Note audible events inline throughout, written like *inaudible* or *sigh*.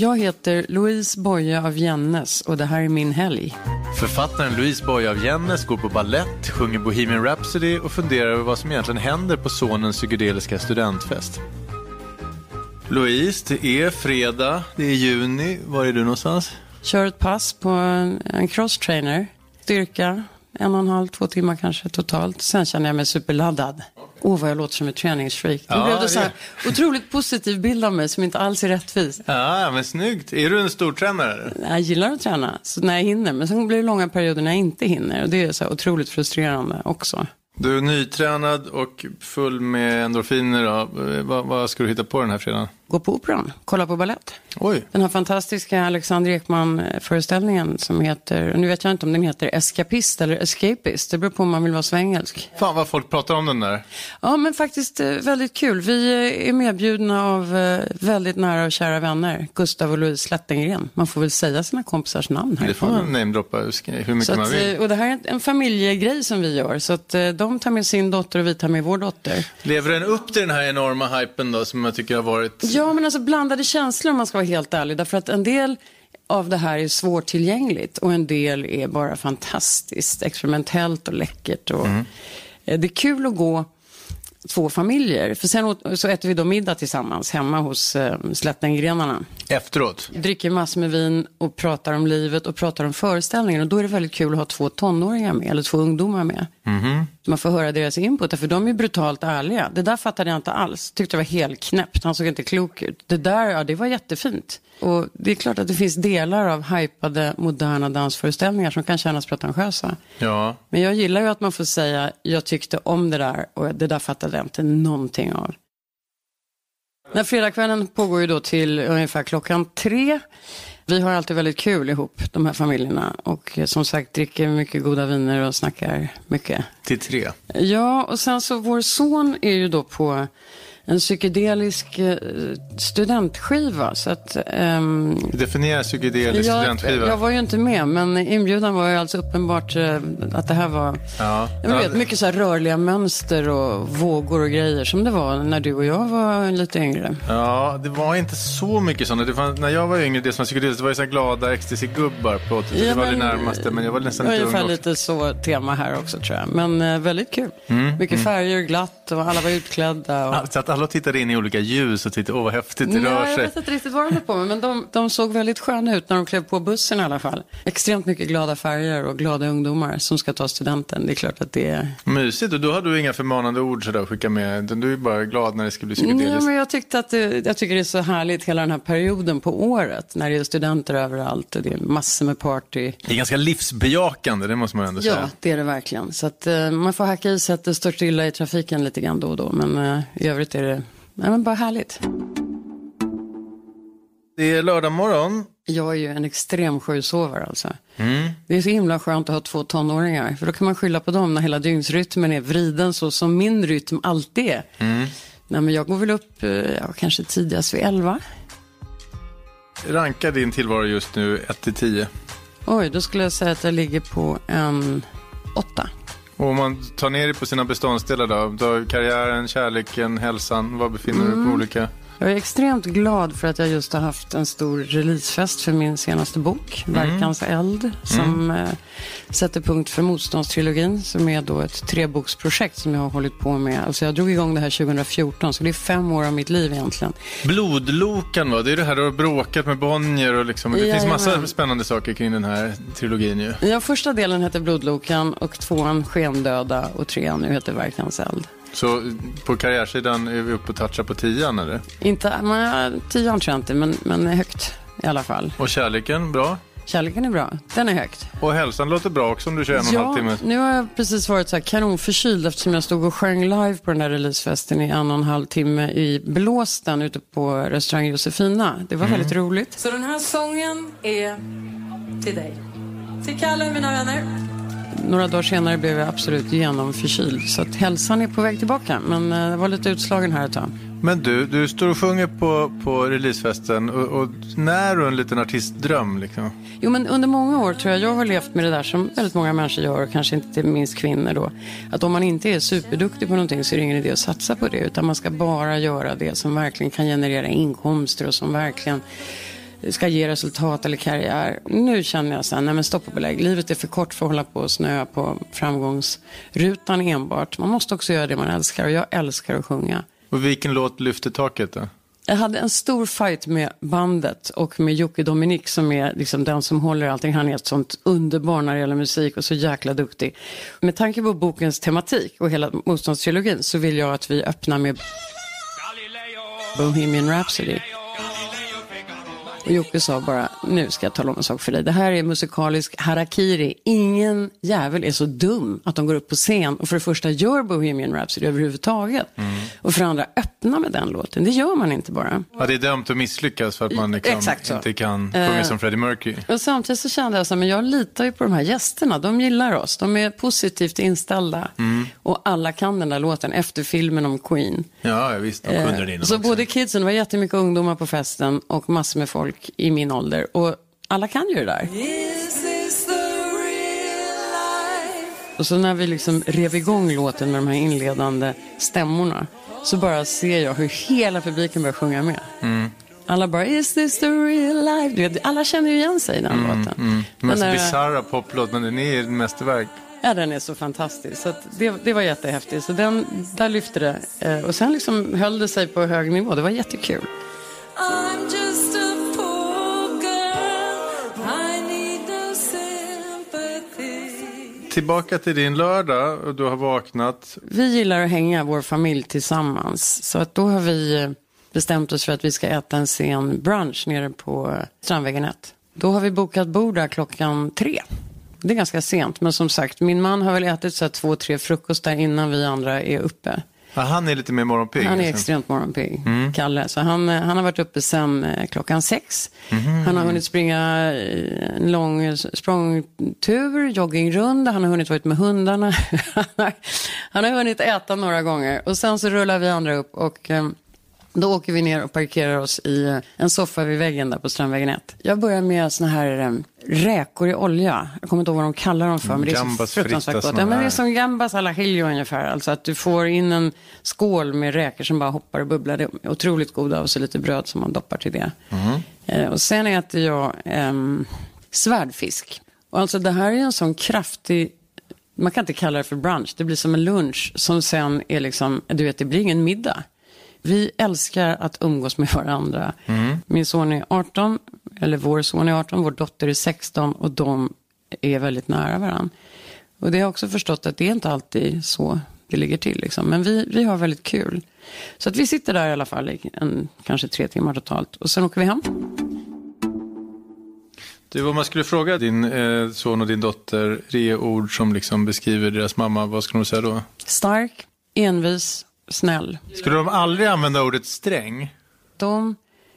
Jag heter Louise Boye av Jennes och det här är min helg. Författaren Louise Boye av Jennes går på ballett, sjunger Bohemian Rhapsody och funderar över vad som egentligen händer på sonens psykedeliska studentfest. Louise, det är fredag, det är juni. Var är du någonstans? Kör ett pass på en, crosstrainer. Styrka, en och en halv, två timmar kanske totalt. Sen känner jag mig superladdad. Åh, oh, vad jag låter som ett träningsfreak. Ja, blev det det- så här, otroligt positiv bild av mig som inte alls är rättvis. Ja, men snyggt. Är du en stortränare? eller? Jag gillar att träna så när jag hinner, men sen blir det långa perioder när jag inte hinner. Och det är så här otroligt frustrerande också. Du är nytränad och full med endorfiner. Eh, Vad, vad ska du hitta på den här fredagen? Gå på operan, kolla på ballett. Oj, Den här fantastiska Alexander Ekman-föreställningen som heter, nu vet jag inte om den heter Escapist eller Escapist, det beror på om man vill vara svengelsk. fan vad folk pratar om den där. Ja, men faktiskt eh, väldigt kul. Vi eh, är medbjudna av eh, väldigt nära och kära vänner, Gustav och Louise Slättengren. Man får väl säga sina kompisars namn här. Det får man namedroppa hur mycket Så man att, vill. och det här är en- familjegrej som vi gör, så att de tar med sin dotter och vi tar med vår dotter. Lever den upp till den här enorma hypen då som jag tycker har varit? Ja, men alltså blandade känslor om man ska vara helt ärlig. Därför att en del av det här är svårtillgängligt och en del är bara fantastiskt experimentellt och läckert. Och, Mm. eh, Det är kul att gå två familjer. För sen åt- så äter vi då middag tillsammans hemma hos eh, Slättengrenarna. Efteråt? Dricker massor med vin och pratar om livet och pratar om föreställningen. Och då är det väldigt kul att ha två tonåringar med, eller två ungdomar med. Så man får höra deras input, för de är brutalt ärliga. Det där fattade jag inte alls. Tyckte det var helt knäppt. Han såg inte klok ut. Det där, ja, det var jättefint. Och det är klart att det finns delar av hypade moderna dansföreställningar som kan kännas pretentiösa. Ja. Men jag gillar ju att man får säga, jag tyckte om det där och det där fattade jag inte någonting av. Den fredagskvällen pågår ju då till ungefär klockan tre. Vi har alltid väldigt kul ihop, de här familjerna. Och som sagt dricker mycket goda viner och snackar mycket. Till tre? Ja, och sen så vår son är ju då på en psykedelisk eh, studentskiva. Så att, ehm, Definiera psykedelisk jag, studentskiva. jag var ju inte med, men inbjudan var ju alltså uppenbart eh, att det här var Ja. jag vet, mycket så här rörliga mönster och vågor och grejer som det var när du och jag var lite yngre. Ja, det var inte så mycket sådana. Det fanns, när jag var yngre, det som var psykedeliskt, det var ju så här glada ecstasy-gubbar på 80 Ja, Det var det närmaste, men jag var nästan lite ung Ungefär lite så tema här också tror jag. Men eh, väldigt kul. mycket färger, glatt och alla var utklädda. Och... Ja, Så att alla tittade in i olika ljus och tittade, åh vad häftigt det Nej, rör jag sig. vet inte riktigt vad de höll på med, men de, de såg väldigt sköna ut när de klev på bussen i alla fall. Extremt mycket glada färger och glada ungdomar som ska ta studenten. Det är klart att det är... Mysigt, och då hade du inga förmanande ord sådär att skicka med. Du är bara glad när det ska bli Nej, psykedeliskt. men jag, tyckte att det, jag tycker det är så härligt hela den här perioden på året när det är studenter överallt och det är massor med party. Det är ganska livsbejakande, det måste man ändå Ja, säga. det är det verkligen. Så att eh, man får hacka i sig att det står stilla i trafiken lite grann då och då. Men eh, i övrigt är det nej, men bara härligt. Det är lördag morgon. Jag är ju en extrem sjusovare alltså. Mm. Det är så himla skönt att ha två tonåringar. För då kan man skylla på dem när hela dygnsrytmen är vriden så som min rytm alltid är. Mm. Nej, men jag går väl upp eh, ja, kanske tidigast vid elva. Ranka din tillvaro just nu 1 till 10. Oj, då skulle jag säga att jag ligger på en åtta. Och om man tar ner det på sina beståndsdelar då? då karriären, kärleken, hälsan. Var befinner du dig på olika? Jag är extremt glad för att jag just har haft en stor releasefest för min senaste bok, Verkans eld, som eh, sätter punkt för Motståndstrilogin, som är då ett treboksprojekt som jag har hållit på med. Alltså jag drog igång det här 2014, så det är fem år av mitt liv egentligen. Blodlokan va? Det är det här du har bråkat med Bonnier och liksom. Det finns massa Jajamän. spännande saker kring den här trilogin ju. Ja, första delen heter Blodlokan och tvåan Skendöda och trean nu heter Verkans eld. Så på karriärsidan är vi uppe och touchar på tian eller? Inte, men, tian tror jag inte, men, men högt i alla fall. Och kärleken, bra? Kärleken är bra, den är högt. Och hälsan låter bra också om du kör en och en halv timme. nu har jag precis varit så här kanonförkyld eftersom jag stod och sjöng live på den där releasefesten i en och en halv timme i blåsten ute på restaurang Josefina. Det var Mm. väldigt roligt. Så den här sången är till dig. Till Kalle, mina vänner. Några dagar senare blev jag absolut genomförkyld så att hälsan är på väg tillbaka. Men eh, jag var lite utslagen här ett tag. Men du, du står och sjunger på, på releasefesten och, och när du en liten artistdröm liksom? Jo, men under många år tror jag jag har levt med det där som väldigt många människor gör, och kanske inte minst kvinnor då. Att om man inte är superduktig på någonting så är det ingen idé att satsa på det, utan man ska bara göra det som verkligen kan generera inkomster och som verkligen ska ge resultat eller karriär. Nu känner jag så här, nej men stopp och belägg. Livet är för kort för att hålla på och snöa på framgångsrutan enbart. Man måste också göra det man älskar och jag älskar att sjunga. Och vilken låt lyfter taket då? Jag hade en stor fight med bandet och med Jocke Dominik som är liksom den som håller allting. Han är ett sånt underbar när det gäller musik och så jäkla duktig. Med tanke på bokens tematik och hela motståndstrilogin så vill jag att vi öppnar med Bohemian Rhapsody. Och Jocke sa bara, nu ska jag tala om en sak för dig. Det här är musikalisk harakiri. Ingen jävel är så dum att de går upp på scen och för det första gör Bohemian Rhapsody överhuvudtaget. Mm. Och för det andra öppna med den låten. Det gör man inte bara. Ja, det är dömt att misslyckas för att man liksom inte kan sjunga uh, som Freddie Mercury. Och samtidigt så kände jag så men jag litar ju på de här gästerna. De gillar oss. De är positivt inställda. Mm. Och alla kan den där låten efter filmen om Queen. Ja, visst. De kunde uh, den Så också. både kidsen, det var jättemycket ungdomar på festen och massor med folk folk i min ålder. Och alla kan ju det där. Och så när vi liksom rev igång låten med de här inledande stämmorna så bara ser jag hur hela publiken börjar sjunga med. Mm. Alla bara, is this the real life? Alla känner ju igen sig i den mm, låten. Mm. Den mest där... bisarra poplåt, men den är ett mästerverk. Ja, den är så fantastisk. Så det, det var jättehäftigt. Så den, där lyfte det. Eh, och sen liksom höll det sig på hög nivå. Det var jättekul. Tillbaka till din lördag och du har vaknat. Vi gillar att hänga vår familj tillsammans. Så att då har vi eh, bestämt oss för att vi ska äta en sen brunch nere på Strandvägen 1. Då har vi bokat bord där klockan tre. Det är ganska sent, men som sagt, min man har väl ätit så två, tre frukostar innan vi andra är uppe. Ja, han är lite mer morgonpigg. Han är alltså. extremt morgonpigg, mm. Kalle. Så han, eh, han har varit uppe sen eh, klockan sex. Mm. Han har hunnit springa eh, en lång språngtur, joggingrunda. Han har hunnit vara med hundarna. *laughs* han har hunnit äta några gånger. Och sen så rullar vi andra upp och då åker vi ner och parkerar oss i en soffa vid väggen där på Strandvägen 1. Jag börjar med såna här um, räkor i olja. Jag kommer inte ihåg vad de kallar dem för. Men det är så fruktansvärt gott. Ja, men det är som gambas alla hiljo ungefär. Alltså att du får in en skål med räkor som bara hoppar och bubblar. Det är otroligt goda och så lite bröd som man doppar till det. Mm. Eh, och sen äter jag um, svärdfisk. Och alltså det här är en sån kraftig man kan inte kalla det för brunch, det blir som en lunch som sen är liksom, du vet det blir ingen middag. Vi älskar att umgås med varandra. Mm. Min son är 18, eller vår son är 18, vår dotter är 16 och de är väldigt nära varandra. Och det har jag också förstått att det är inte alltid så det ligger till. Liksom. Men vi, vi har väldigt kul. Så att vi sitter där i alla fall i en, kanske tre timmar totalt. Och sen åker vi hem. Du, om man skulle fråga din eh, son och din dotter tre ord som liksom beskriver deras mamma, vad skulle de säga då? Stark, envis snäll. Skulle de aldrig använda ordet sträng? De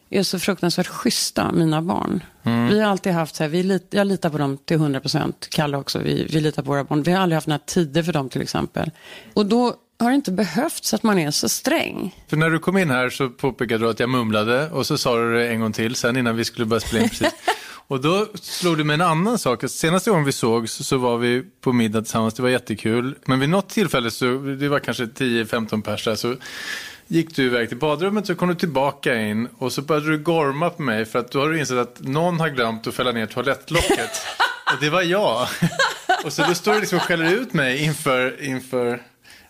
är så fruktansvärt schyssta, mina barn. Mm. Vi har alltid haft så här, vi lit, jag litar på dem till 100 procent. Kalle också, vi, vi litar på våra barn. Vi har aldrig haft några tider för dem till exempel. Och då har det inte behövts att man är så sträng. För när du kom in här så påpekade du att jag mumlade och så sa du det en gång till sen innan vi skulle börja spela in precis. Och då slog det mig en annan sak. Senaste gången vi såg så, var vi på middag tillsammans, det var jättekul. Men vid något tillfälle, så, det var kanske 10-15 pers så gick du iväg till badrummet så kom du tillbaka in och så började du gorma på mig för att då har du insett att någon har glömt att fälla ner toalettlocket. *laughs* och det var jag. och så då står du liksom och skäller ut mig inför, inför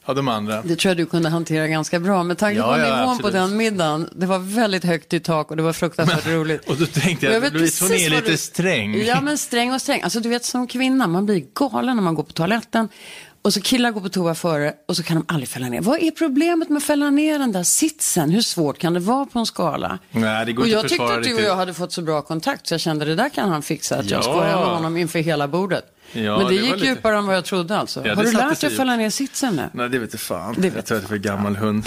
av de andra. Det tror jag du kunde hantera ganska bra med tanke på ja, nivån absolut. på den middagen. Det var väldigt högt i tak och det var fruktansvärt men, roligt. *laughs* Och då tänkte jag, jag vet Louise hon är lite du... sträng. Ja men sträng och sträng. Alltså du vet som kvinna, man blir galen när man går på toaletten. Och så killar går på toa före och så kan de aldrig fälla ner. Vad är problemet med att fälla ner den där sitsen? Hur svårt kan det vara på en skala? Nej, det går och jag tyckte att du och jag hade fått så bra kontakt så jag kände det där kan han fixa. Att ja. jag skojar med honom inför hela bordet. Ja, Men det, det gick lite... djupare än vad jag trodde alltså. Ja, Har du lärt dig att fälla ner sitsen nu? Nej, det vet jag fan. Det vet jag tror att det är för gammal hund.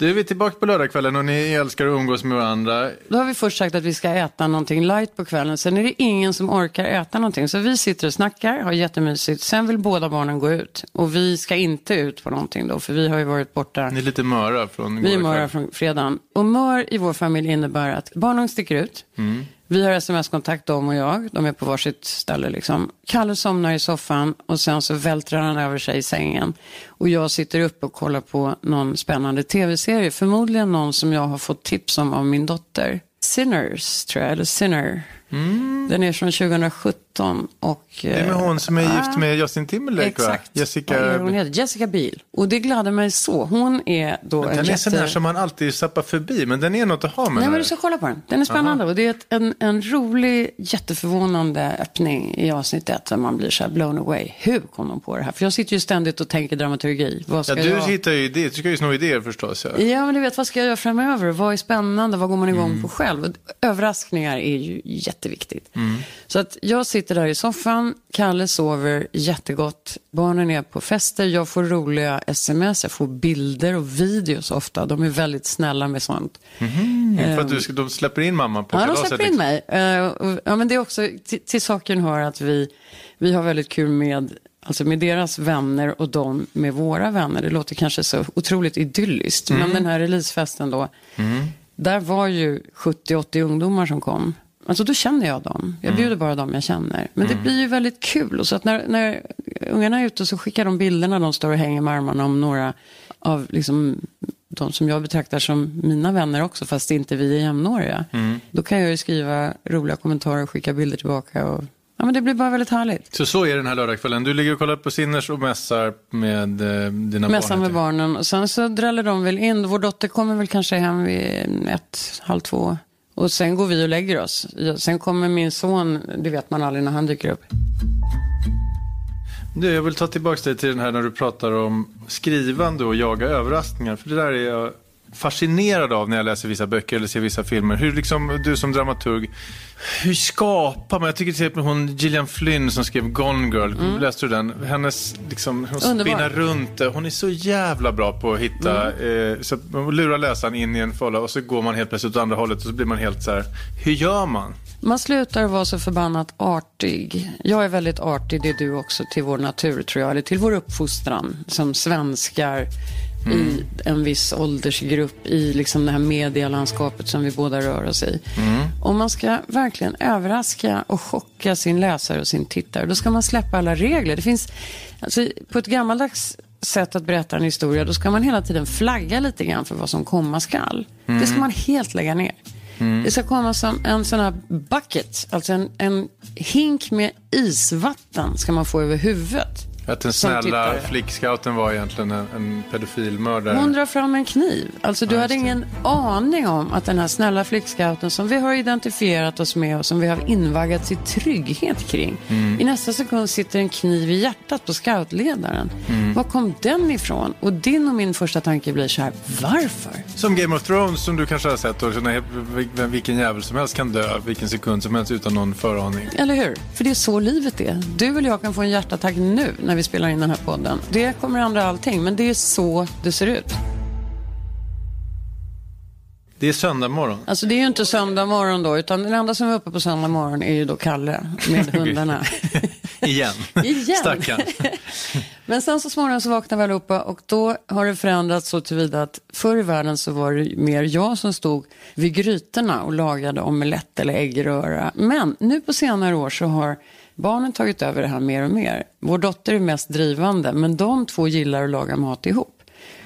Du, vi är tillbaka på lördagskvällen och ni älskar att umgås med varandra. Då har vi först sagt att vi ska äta någonting light på kvällen. Sen är det ingen som orkar äta någonting. Så vi sitter och snackar, har jättemysigt. Sen vill båda barnen gå ut. Och vi ska inte ut på någonting då, för vi har ju varit borta. Ni är lite möra från Vi är möra från fredagen. Och mör i vår familj innebär att barnen sticker ut. Mm. Vi har sms-kontakt, de och jag. De är på varsitt ställe liksom. Kalle somnar i soffan och sen så vältrar han över sig i sängen. Och jag sitter uppe och kollar på någon spännande tv-serie. Förmodligen någon som jag har fått tips om av min dotter. Sinners, tror jag, eller Sinner. Den är från 2017 och... Mm. Det är med hon som är gift med Justin Timberlake Exakt. va? Jessica... Är hon heter? Jessica Biel. Och det gladde mig så. Hon är då en Den är jätte... sån här som man alltid zappar förbi, men den är något att ha med. Nej, men du ska kolla på den. Den är spännande. Och det är ett, en, en rolig, jätteförvånande öppning i avsnitt ett. Där man blir så här blown away. Hur kom de på det här? För jag sitter ju ständigt och tänker dramaturgi. Vad ska Ja, du jag... hittar ju idéer, du ska ju sno idéer förstås. Ja. Ja, men du vet, vad ska jag göra framöver? Vad är spännande? Vad går man igång Mm. på själv? Överraskningar är ju jätteviktigt. Mm. Så att jag sitter där i soffan, Kalle sover jättegott, barnen är på fester, jag får roliga sms, jag får bilder och videos ofta. De är väldigt snälla med sånt. För att du ska, de släpper in mamma på Ja, de kalaset. släpper in mig. Eh, och- Ja, men det är också, till, till saken hör att vi, vi har väldigt kul med, alltså med deras vänner och de med våra vänner. Det låter kanske så otroligt idylliskt. Mm. Men den här releasefesten då, där var ju 70-80 ungdomar som kom. Alltså då känner jag dem. Mm. Jag bjuder bara dem jag känner. Men det blir ju väldigt kul. Och så att när, när ungarna är ute så skickar de bilderna. De står och hänger med armarna om några av liksom, de som jag betraktar som mina vänner också. Fast inte vi är jämnåriga. Mm. Då kan jag ju skriva roliga kommentarer och skicka bilder tillbaka. Och, ja, men det blir bara väldigt härligt. Så så är den här lördagskvällen. Du ligger och kollar på Sinners och mässar med eh, dina barn. med heter det. barnen. Och sen så dräller de väl in. Vår dotter kommer väl kanske hem vid ett, halv två. Och sen går vi och lägger oss. Sen kommer min son, det vet man aldrig när han dyker upp. Du, jag vill ta tillbaka dig till den här när du pratar om skrivande och jaga överraskningar. För det där är jag fascinerad av när jag läser vissa böcker eller ser vissa filmer. Hur liksom, du som dramaturg, hur skapar man? Jag tycker till exempel hon Gillian Flynn som skrev Gone Girl, läste du den? Hennes, liksom, hon Mm. Underbar. spinner runt det. Hon är så jävla bra på att hitta, Mm. eh, så att man lurar läsaren in i en fålla och så går man helt plötsligt åt andra hållet och så blir man helt så här, hur gör man? Man slutar vara så förbannat artig. Jag är väldigt artig, det är du också, till vår natur tror jag. Eller till vår uppfostran som svenskar i en viss åldersgrupp i liksom det här medielandskapet som vi båda rör oss i. Om man ska verkligen överraska och chocka sin läsare och sin tittare, då ska man släppa alla regler. Det finns, alltså, på ett gammaldags sätt att berätta en historia, då ska man hela tiden flagga lite grann för vad som komma skall. Det ska man helt lägga ner. Det ska komma som en sån här bucket, alltså en, en hink med isvatten ska man få över huvudet. Att den snälla flickscouten var egentligen en, en pedofilmördare. Hon drar fram en kniv. Alltså du Ja, hade ingen aning om att den här snälla flickscouten som vi har identifierat oss med och som vi har invaggats i trygghet kring. Mm. I nästa sekund sitter en kniv i hjärtat på scoutledaren. Mm. Var kom den ifrån? Och din och min första tanke blir så här, varför? Som Game of Thrones som du kanske har sett också, när vilken jävel som helst kan dö vilken sekund som helst utan någon föraning. Eller hur? För det är så livet är. Du och jag kan få en hjärtattack nu när vi spelar in den här podden. Det kommer ändra allting, men det är så det ser ut. Det är söndag morgon. Alltså det är ju inte söndag morgon då, utan den enda som är uppe på söndag morgon är ju då Kalle med *laughs* hundarna. *laughs* Igen. Igen. Stackarn. *laughs* Men sen så småningom så vaknar vi allihopa och då har det förändrats så tillvida att förr i världen så var det mer jag som stod vid grytorna och lagade omelett eller äggröra. Men nu på senare år så har barnen tagit över det här mer och mer. Vår dotter är mest drivande, men de två gillar att laga mat ihop.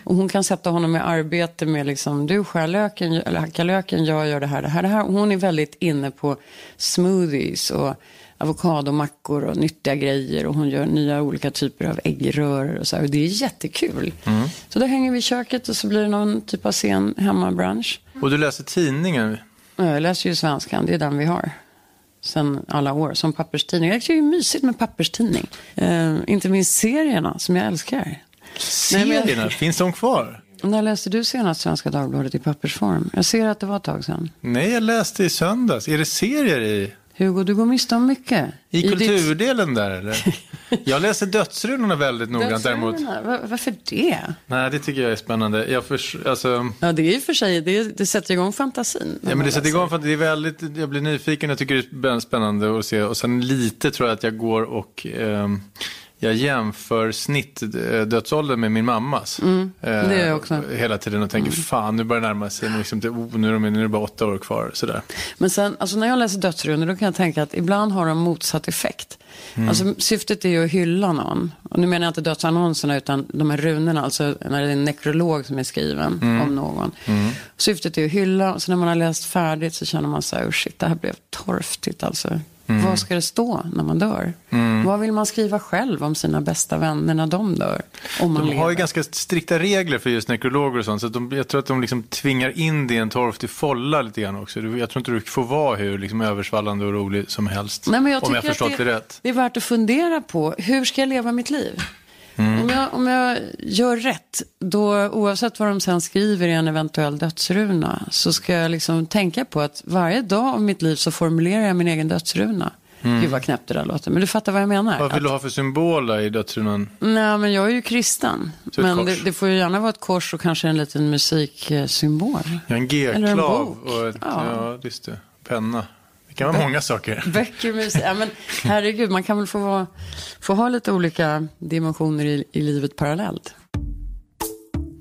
Och hon kan sätta honom i arbete med liksom, du skär löken, eller hackar löken, jag gör det här, det här, det här. Och hon är väldigt inne på smoothies och avokadomackor och nyttiga grejer. Och hon gör nya olika typer av äggröror och så här. Och det är jättekul. Så då hänger vi i köket och så blir det någon typ av sen hemmabrunch. Och du läser tidningen. Ja, Jag läser ju svenskan, det är den vi har. Sen alla år, som papperstidning. Jag tycker det är mysigt med papperstidning. Eh, inte minst serierna som jag älskar. Nej, men jag- Serierna, finns de kvar? När läste du senast Svenska Dagbladet i pappersform? Jag ser att det var ett tag sedan. Nej, jag läste i söndags. Är det serier i, Hugo, du går miste om mycket. i ditt- kulturdelen där eller? *laughs* Jag läser Dödsrunorna väldigt noggrant däremot. Varför det? Nej, det tycker jag är spännande. Jag förs- alltså, Ja, det är ju för sig, det, det sätter igång fantasin. Ja, men det sätter igång för att det är väldigt, jag blir nyfiken, jag tycker det är spännande att se och sen lite tror jag att jag går och ehm, jag jämför snittdödsåldern med min mammas. Mm, det gör jag också. Hela tiden och tänker, fan nu börjar det närma sig, liksom, oh, nu, är de, nu är det bara åtta år kvar. Sådär. Men sen, alltså när jag läser dödsrunor då kan jag tänka att ibland har de motsatt effekt. Mm. Alltså, syftet är ju att hylla någon. Och nu menar jag inte dödsannonserna utan de här runorna, alltså när det är en nekrolog som är skriven mm. om någon. Mm. Syftet är att hylla, så när man har läst färdigt så känner man så här, oh shit, det här blev torftigt alltså. Mm. Vad ska det stå när man dör? Mm. Vad vill man skriva själv om sina bästa vänner när de dör? Om man de lever? har ju ganska strikta regler för just nekrologer och sånt. Så de, jag tror att de liksom tvingar in det i en torftig folla lite grann också. Jag tror inte du får vara hur liksom översvallande och rolig som helst. Nej, men jag om jag förstått det, det rätt. Det är värt att fundera på. Hur ska jag leva mitt liv? Mm. Om, jag, om jag gör rätt, då, oavsett vad de sen skriver i en eventuell dödsruna, så ska jag liksom tänka på att varje dag av mitt liv så formulerar jag min egen dödsruna. Mm. Gud vad knäppt det där låter. Men du fattar vad jag menar. Vad vill du ha för symboler i dödsrunan? Nej, men jag är ju kristen. Så men det, det, får ju gärna vara ett kors och kanske en liten musiksymbol. Ja, en G-klav och ett, ja. ja, just det. penna. Det kan vara många saker. *laughs* Böcker, musik. Ja, men herregud, man kan väl få, vara, få ha lite olika dimensioner i, i livet parallellt.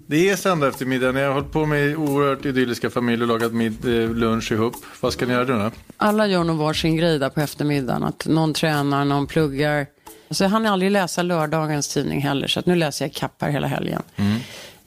Det är söndag eftermiddag. Ni har hållit på med oerhört idylliska familjer och lagat mid, eh, lunch ihop. Vad ska ni göra då? Alla gör nog varsin grej där på eftermiddagen. Att någon tränar, någon pluggar. Alltså, jag hann aldrig läsa lördagens tidning heller. Så nu läser jag kappar hela helgen. Mm.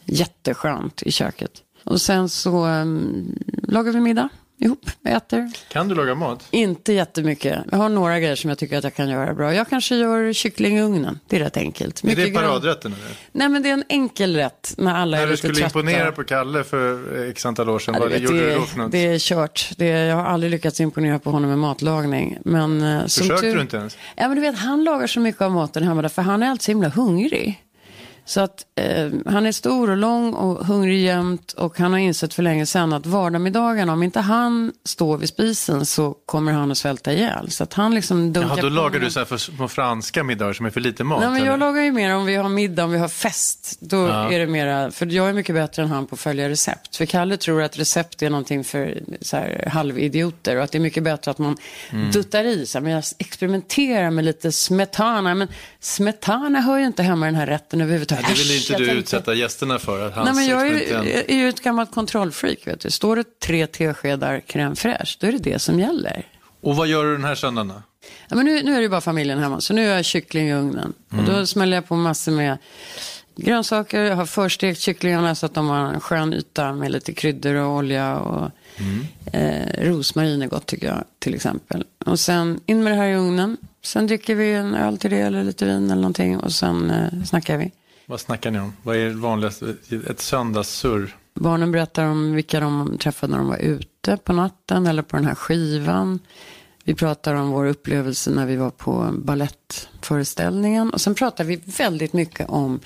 Jätteskönt i köket. Och sen så um, lagar vi middag ihop, äter. Kan du laga mat? Inte jättemycket. Jag har några grejer som jag tycker att jag kan göra bra. Jag kanske gör kyckling i ugnen. Det är rätt enkelt. Mycket är det paradrätten? Eller? Nej, men det är en enkel rätt när alla när är lite trötta. När du skulle imponera på Kalle för x antal år sedan, ja, vad vet, gjorde det, du då för något? Det är kört. Det är, jag har aldrig lyckats imponera på honom med matlagning. Men, eh, Försökte tur... du inte ens? Ja, men du vet, han lagar så mycket av maten hemma, för han är alltid så himla hungrig. Så att eh, han är stor och lång och hungrig jämt och han har insett för länge sedan att vardagsmiddagarna, om inte han står vid spisen så kommer han att svälta ihjäl. Så att han liksom dunkar Jaha, då lagar du så här för små franska middagar som är för lite mat? Nej, men jag eller? lagar ju mer om vi har middag, om vi har fest. Då ja. är det mera, för jag är mycket bättre än han på att följa recept. För Kalle tror att recept är någonting för så här, halvidioter och att det är mycket bättre att man mm. duttar i. Så här, men jag experimenterar med lite smetana. Men smetana hör ju inte hemma i den här rätten överhuvudtaget det vill inte du utsätta gästerna för. Att Nej, men jag är, är ju ett gammalt kontrollfreak. Vet du. Står det tre teskedar crème fraîche, då är det det som gäller. Och vad gör du den här söndagen Ja, men nu, nu är det bara familjen hemma, så nu har jag kyckling i ugnen. Mm. Och då smäller jag på massor med grönsaker. Jag har förstekt kycklingarna så att de har en skön yta med lite kryddor och olja. Och, mm. eh, rosmarin är gott tycker jag, till exempel. Och sen in med det här i ugnen. Sen dricker vi en öl till det eller lite vin eller någonting. Och sen eh, snackar vi. Vad snackar ni om? Vad är vanligast? Ett söndagssurr? Barnen berättar om vilka de träffade när de var ute på natten eller på den här skivan. Vi pratar om vår upplevelse när vi var på ballettföreställningen. Och sen pratar vi väldigt mycket om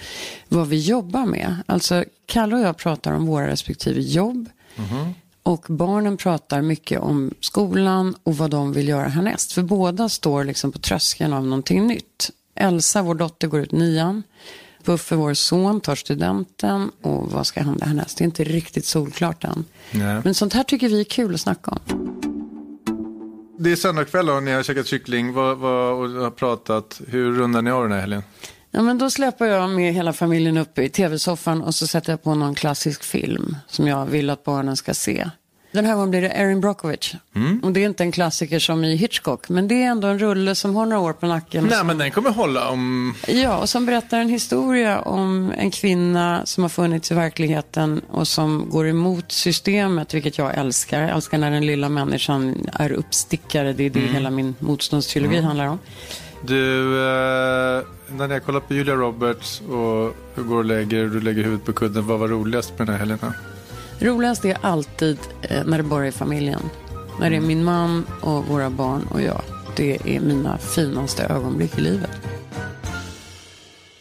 vad vi jobbar med. Alltså Kalle och jag pratar om våra respektive jobb. Mm -hmm. Och barnen pratar mycket om skolan och vad de vill göra härnäst. För båda står liksom på tröskeln av någonting nytt. Elsa, vår dotter, går ut nian. Puffe, vår son, tar studenten och vad ska hända härnäst? Det är inte riktigt solklart än. Nej. Men sånt här tycker vi är kul att snacka om. Det är söndagkväll och ni har käkat kyckling vad, vad, och har pratat. Hur rundar ni av den här helgen? Ja, men då släpper jag med hela familjen upp i tv-soffan och så sätter jag på någon klassisk film som jag vill att barnen ska se. Den här gången blir det Erin Brockovich. Mm. Och det är inte en klassiker som i Hitchcock, men det är ändå en rulle som har några år på nacken. Nej, men den kommer hålla om... Ja, och som berättar en historia om en kvinna som har funnits i verkligheten och som går emot systemet, vilket jag älskar. Jag älskar när den lilla människan är uppstickare. Det är det mm. hela min motståndsteologi mm. handlar om. Du, eh, när jag kollar på Julia Roberts och går och lägger, du lägger huvudet på kudden, vad var roligast med den här helgen? Roligast är alltid eh, när det bara är familjen. När det är min man och våra barn och jag. Det är mina finaste ögonblick i livet.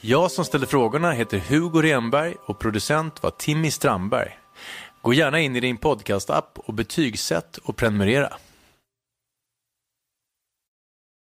Jag som ställde frågorna heter Hugo Renberg och producent var Timmy Strandberg. Gå gärna in i din podcastapp och betygsätt och prenumerera.